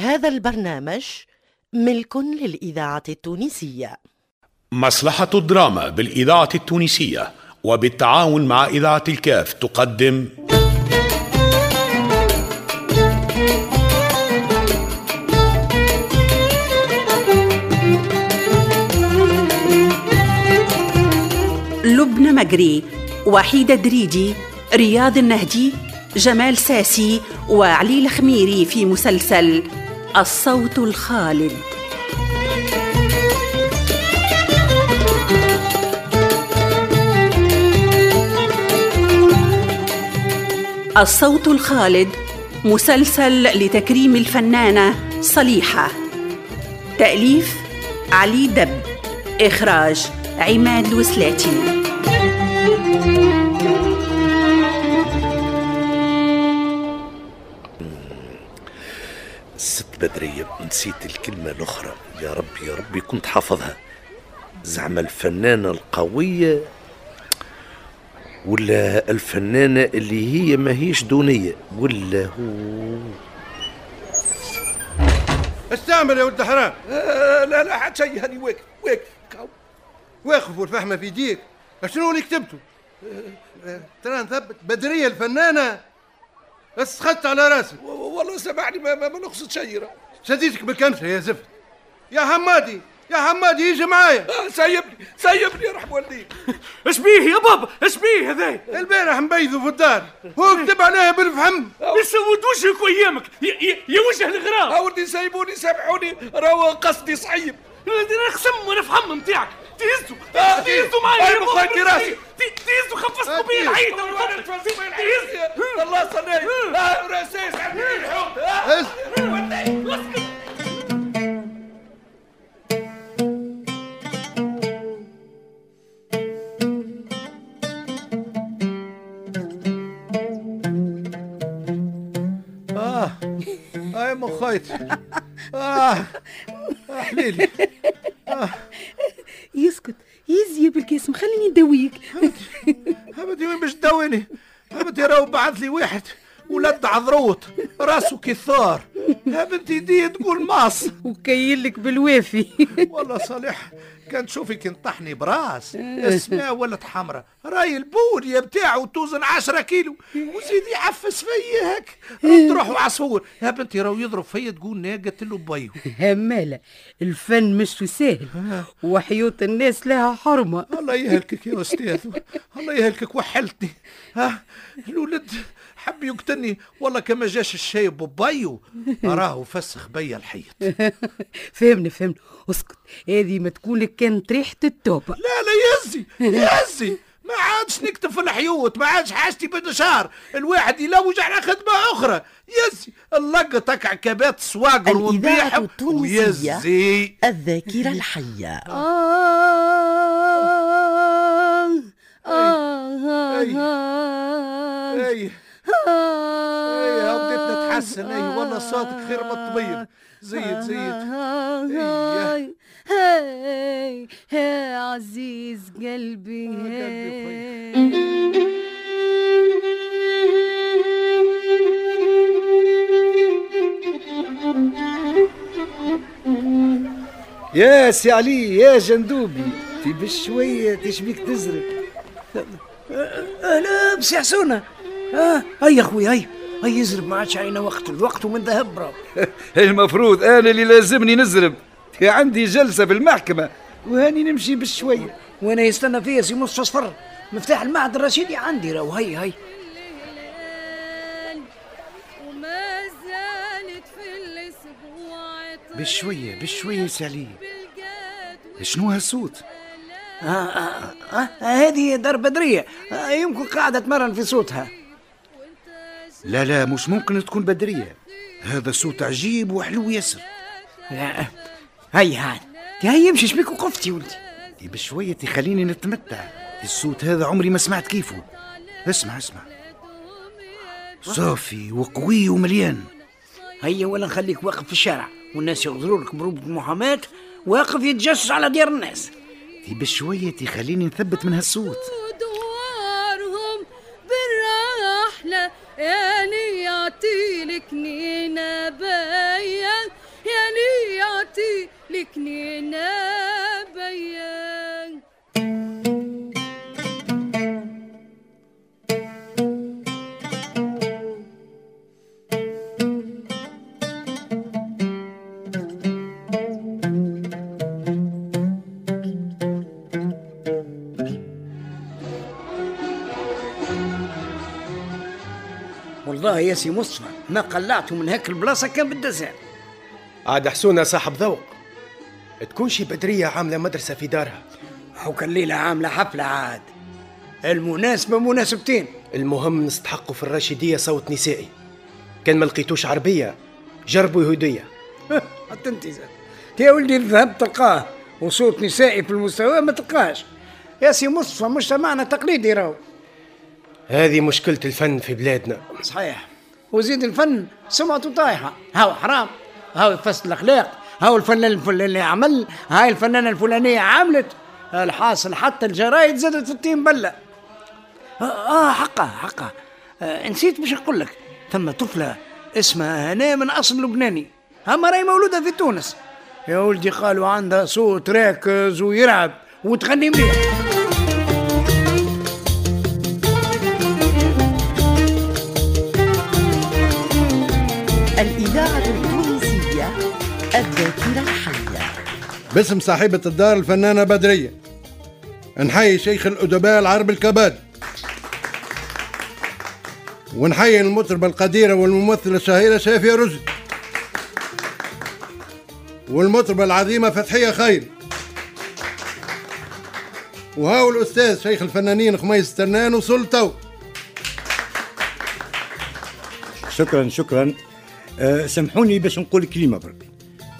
هذا البرنامج ملك للإذاعة التونسية. مصلحة الدراما بالإذاعة التونسية وبالتعاون مع إذاعة الكاف تقدم. لبنى مجري وحيدة دريدي رياض النهدي جمال ساسي وعلي الخميري في مسلسل الصوت الخالد. الصوت الخالد مسلسل لتكريم الفنانة صليحة. تأليف علي دب. إخراج عماد الوسلاتي بدرية نسيت الكلمة الأخرى. يا ربي يا ربي كنت حافظها. زعما الفنانة القوية ولا الفنانة اللي هي ماهيش دونية ولا هو؟ استعمل يا ولد حرام آه لا لا حد شيء هاني واقف واقف. واقف والفحمه في يديك شنو اللي كتبته؟ آه، ترى نثبت بدرية الفنانة. اسخدت على راسي. والله سامحني ما, ما, ما نقصد شيء. راه. شديتك بالكمسه يا زفت. يا حمادي يا حمادي يجي معايا. آه سيبني سيبني يا رحم والديك اش بيه يا بابا؟ اش بيه هذا؟ البارح مبيذوا في الدار هو كتب عليها بالفحم يسود وجهك وايامك يا, وجه الغراب. ها ولدي سيبوني سامحوني راهو قصدي صعيب. أنا خصم وأنا فهم نتاعك تهزوا آه، تهزوا معايا أي يا بابا مخيتي راسي. ت- تهزوا خفصتوا آه، بي تهز. العيد الله صلي عندي الحوت هز. آه. اي مخيتي آه حليلي يسكت يزي بالكاسم خليني نداويك هبدي وين باش تداويني هبدي راهو بعث لي واحد ولد عذروط راسه كثار. يا بنتي دي تقول ماص. وكيلك بالوافي. والله صالح كان تشوفك انطحني براس. اسمها ولد حمرا. راي البودية بتاعه توزن عشرة كيلو. وزيد يعفس فيا هيك. رد روحه عصفور يا بنتي راهو يضرب فيا تقول ناقة له بيو همالة. الفن مش سهل. وحيوط الناس لها حرمة. الله يهلكك يا أستاذ. الله يهلكك وحلتني. ها؟ حب يقتلني. والله كما جاش الشاي ببيو راهو فسخ بيا الحيط. فهمنا فهمنا اسكت. هذه ما تكون لك كانت ريحة التوبة لا لا يزي يزي. ما عادش نكتب في الحيوط ما عادش حاجتي بالنشار الواحد يلوج على خدمة أخرى. يزي اللقطك عكبات السواقر والبيحة ويزي. الذاكرة الحية. أي نتحسن أي والله صوتك خير من الطبيب زيد زيد. هاي هاي هاي عزيز قلبي هاي. يا سي علي يا جندوبي في بشوية تشبيك تزرق. لا بس يا حسونة هيا أخوي هيا هيا يزرب ما عادش علينا وقت الوقت ومن ذهب راهو المفروض أنا اللي لازمني نزرب. في عندي جلسة في المحكمة وهاني نمشي بشوية وأنا يستنى فيا سي مصطفى صفر. مفتاح المعهد الرشيدي عندي راهو. في الأسبوع بشوية بشوية علي شنو هالصوت؟ آه آه آه آه هذه دار بدرية. آه يمكن قاعدة تمرن في صوتها. لا لا مش ممكن تكون بدرية. هذا صوت عجيب وحلو ياسر. لا هيا هان هيا يمشي شبيك وقفت يا ولدي؟ بشوية تخليني نتمتع. الصوت هذا عمري ما سمعت كيفه. اسمع اسمع. صافي وقوي ومليان. هيا ولا نخليك واقف في الشارع. والناس يغدروا لك بروبة محاماة واقف يتجسس على ديار الناس. دي بشوية تخليني نثبت من هالصوت دوارهم بالرحلة. نياتي لكنينة بيا والله يا سي مصطفى ما قلعته من هيك البلاصة كان بالدزان عاد حسونة صاحب ذوق. تكون شي بدرية عاملة مدرسة في دارها. أو كان ليلة عاملة حفلة عاد. المناسبة مناسبتين. المهم نستحقوا في الراشدية صوت نسائي. كان ما لقيتوش عربية جربوا يهودية. حتى انت يا ولدي الذهب تلقاه وصوت نسائي في المستوى ما تلقاش. يا سي مصطفى مجتمعنا تقليدي راهو. هذه مشكلة الفن في بلادنا. صحيح. وزيد الفن سمعته طايحة. هاو حرام. هاو يفسد الأخلاق. هاو الفنان الفلاني عمل. هاي الفنانة الفلانية عملت. الحاصل حتى الجرايد زادت في الطين بلة. آه, آه حقا حقا آه نسيت باش نقول لك. ثم طفلة اسمها هناء من أصل لبناني. أما راهي مولودة في تونس. يا ولدي قالوا عندها صوت راكز ويرعب وتغني مليح. الذاكرة الحية باسم صاحبة الدار الفنانة بدرية. نحيي شيخ الأدباء العرب الكباد. ونحيي المطربة القديرة والممثلة الشهيرة شافية رشدي والمطربة العظيمة فتحية خير. وهاو الأستاذ شيخ الفنانين خميس ترنان وسلطو شكرا شكرا. أه سامحوني باش نقول كلمة برك.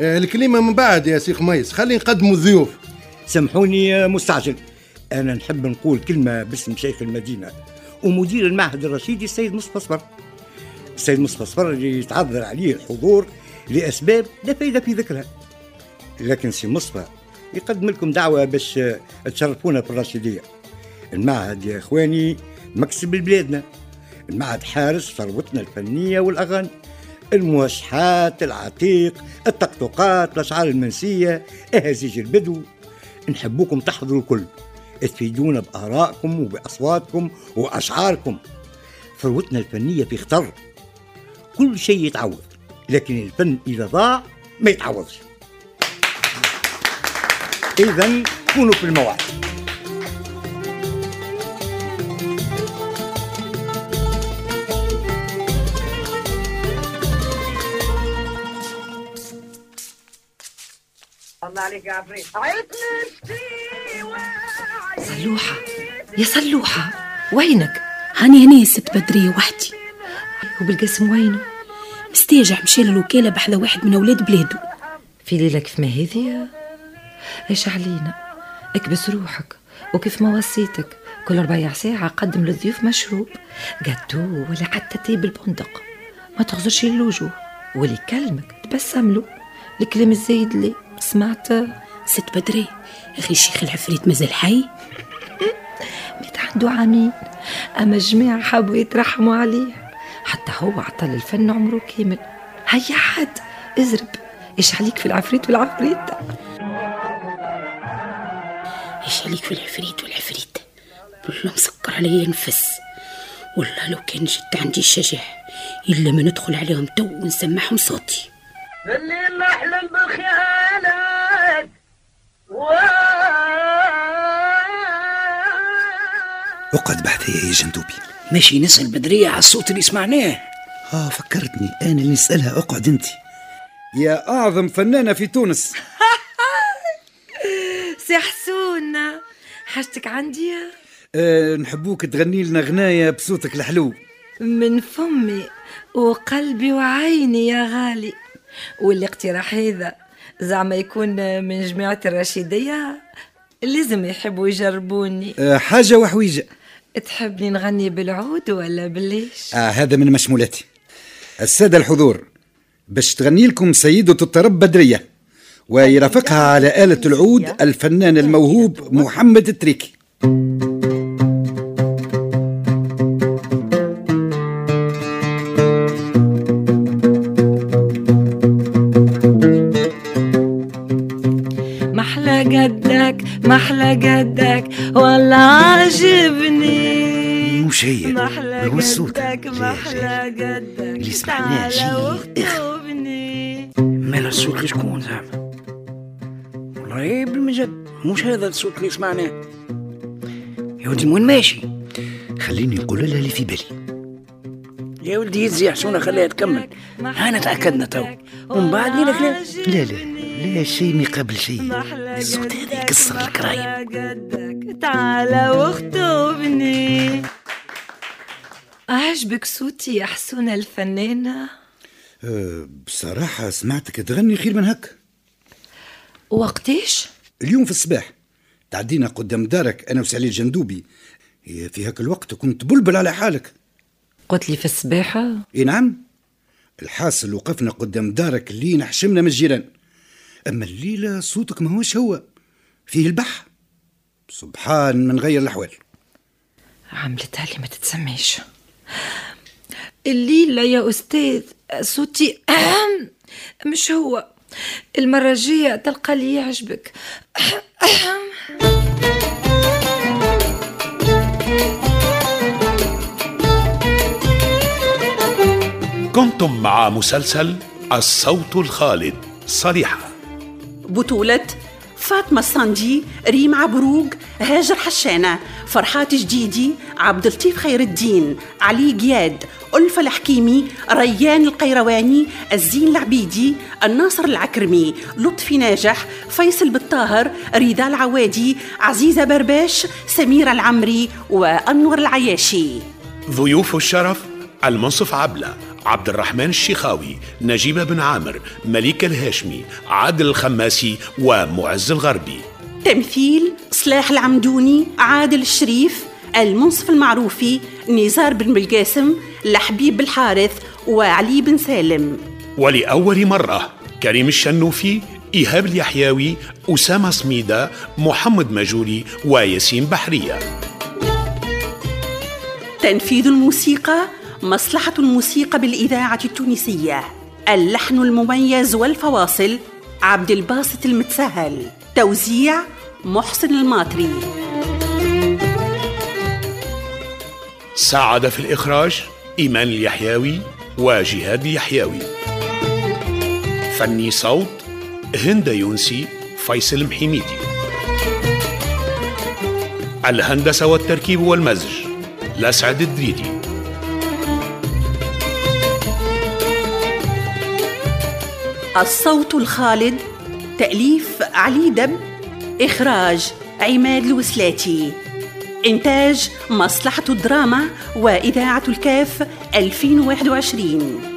الكلمة من بعد يا سي خميس خلي نقدموا الضيوف. سامحوني مستعجل. أنا نحب نقول كلمة باسم شيخ المدينة ومدير المعهد الرشيدي السيد مصطفى صفر السيد مصطفى صفر اللي يتعذر عليه الحضور لأسباب لا فائده في ذكرها. لكن سي مصطفى يقدم لكم دعوة باش تشرفونا في الرشيدية. المعهد يا إخواني مكسب لبلادنا. المعهد حارس ثروتنا الفنية والأغاني. الموشحات العتيق الطقطقات الأشعار المنسية. اهازيج البدو؟ نحبوكم تحضروا الكل. تفيدونا بآرائكم وبأصواتكم وأشعاركم. ثروتنا الفنية في خطر كل شيء يتعوض لكن الفن إذا ضاع ما يتعوضش. اذا كونوا في الموعد. الله عليك يا عفريت. صلوحة. يا صلوحة وينك؟ هاني هني ست بدرية وحدي. وبالقسم وينه؟ مستاجع مشى للوكالة بحذا واحد من أولاد بلاده في ليلة كيف ما هذه؟ إيش علينا؟ اكبس روحك وكيف ما وصيتك. كل ربع ساعة قدم للضيوف مشروب. جاتو ولا حتى تي بالبندق. ما تخزرش الوجوه واللي يكلمك تبسم له. الكلام الزايد اللي سمعت. ست بدري أخي الشيخ العفريت مازال حي؟ مات عنده عامين أما الجماعة حبوا يترحموا عليه. حتى هو عطل الفن عمره كامل. هيا حد ازرب إيش عليك في العفريت والعفريت؟ إيش عليك في العفريت والعفريت؟ بالله مسكر علي نفس والله لو كان جد عندي الشجاعة إلا ما ندخل عليهم تو ونسمعهم صوتي. الليل احلم بالخيالات اقعد بحثي يا جندوبي. ماشي نسأل بدرية على الصوت اللي سمعناه. آه فكرتني. أنا اللي نسألها. اقعد أنت. يا أعظم فنانة في تونس. سي حسون. حاجتك عندي؟ أه نحبوك تغني لنا غناية بصوتك الحلو. من فمي وقلبي وعيني يا غالي. والاقتراح هذا. زعما يكون من جماعة الرشيدية لازم يحبوا يجربوني. أه حاجة وحويجة. تحبني نغني بالعود ولا بالليش؟ آه هذا من مشمولاتي. السادة الحضور باش تغني لكم سيدة الطرب بدرية ويرافقها على آلة العود الفنان الموهوب محمد التريكي. قدك والله عاجبني. مش هي محلى هو الصوت قدك محلى قدك اللي سمعناه شيء إخ مال الصوت لشكون زعما والله بالمجد. مش هذا الصوت اللي سمعناه يا ولدي وين ماشي؟ خليني نقول لها اللي في بالي. يا ولدي يزي حسونة خليها تكمل. هانا تأكدنا تو. ومن بعد لينا كلام لا لا لا شيء ما يقابل شيء الصوت هذا يكسر الكرايم. تعال واخطبني عجبك صوتي يا حسونة الفنانة؟ أه بصراحة سمعتك تغني خير من هك وقتيش؟ اليوم في الصباح. تعدينا قدام دارك أنا وسعلي الجندوبي. في هاك الوقت كنت بلبل على حالك. قلت لي في السباحة؟ إي نعم. الحاصل وقفنا قدام دارك اللي حشمنا من الجيران. أما الليلة صوتك ما هوش هو فيه البح سبحان من غير الأحوال. عملتها لي ما تتسميش. الليلة يا أستاذ صوتي مش هو. المرة الجاية تلقى لي يعجبك. كنتم مع مسلسل الصوت الخالد صريحة بطولة فاطمة الصندي ريم عبروق هاجر حشانة فرحات جديدي عبد اللطيف خير الدين علي جياد ألفة الحكيمي ريان القيرواني الزين العبيدي الناصر العكرمي لطفي ناجح فيصل بالطاهر رضا العوادي عزيزة برباش سميرة العمري وأنور العياشي. ضيوف الشرف المنصف عبلة عبد الرحمن الشيخاوي نجيبة بن عامر مليك الهاشمي عادل الخماسي ومعز الغربي. تمثيل صلاح العمدوني عادل الشريف المنصف المعروفي نزار بن بالقاسم لحبيب الحارث وعلي بن سالم. ولأول مرة كريم الشنوفي إيهاب اليحياوي أسامة صميدة محمد مجولي وياسين بحرية. تنفيذ الموسيقى مصلحة الموسيقى بالإذاعة التونسية. اللحن المميز والفواصل عبد الباسط المتسهل توزيع محسن الماطري. ساعد في الإخراج إيمان اليحياوي وجهاد اليحياوي. فني صوت هند يونسي فيصل محميدي الهندسة والتركيب والمزج لسعد الدريدي. الصوت الخالد تأليف علي دب إخراج عماد الوسلاتي. إنتاج مصلحة الدراما وإذاعة الكاف 2021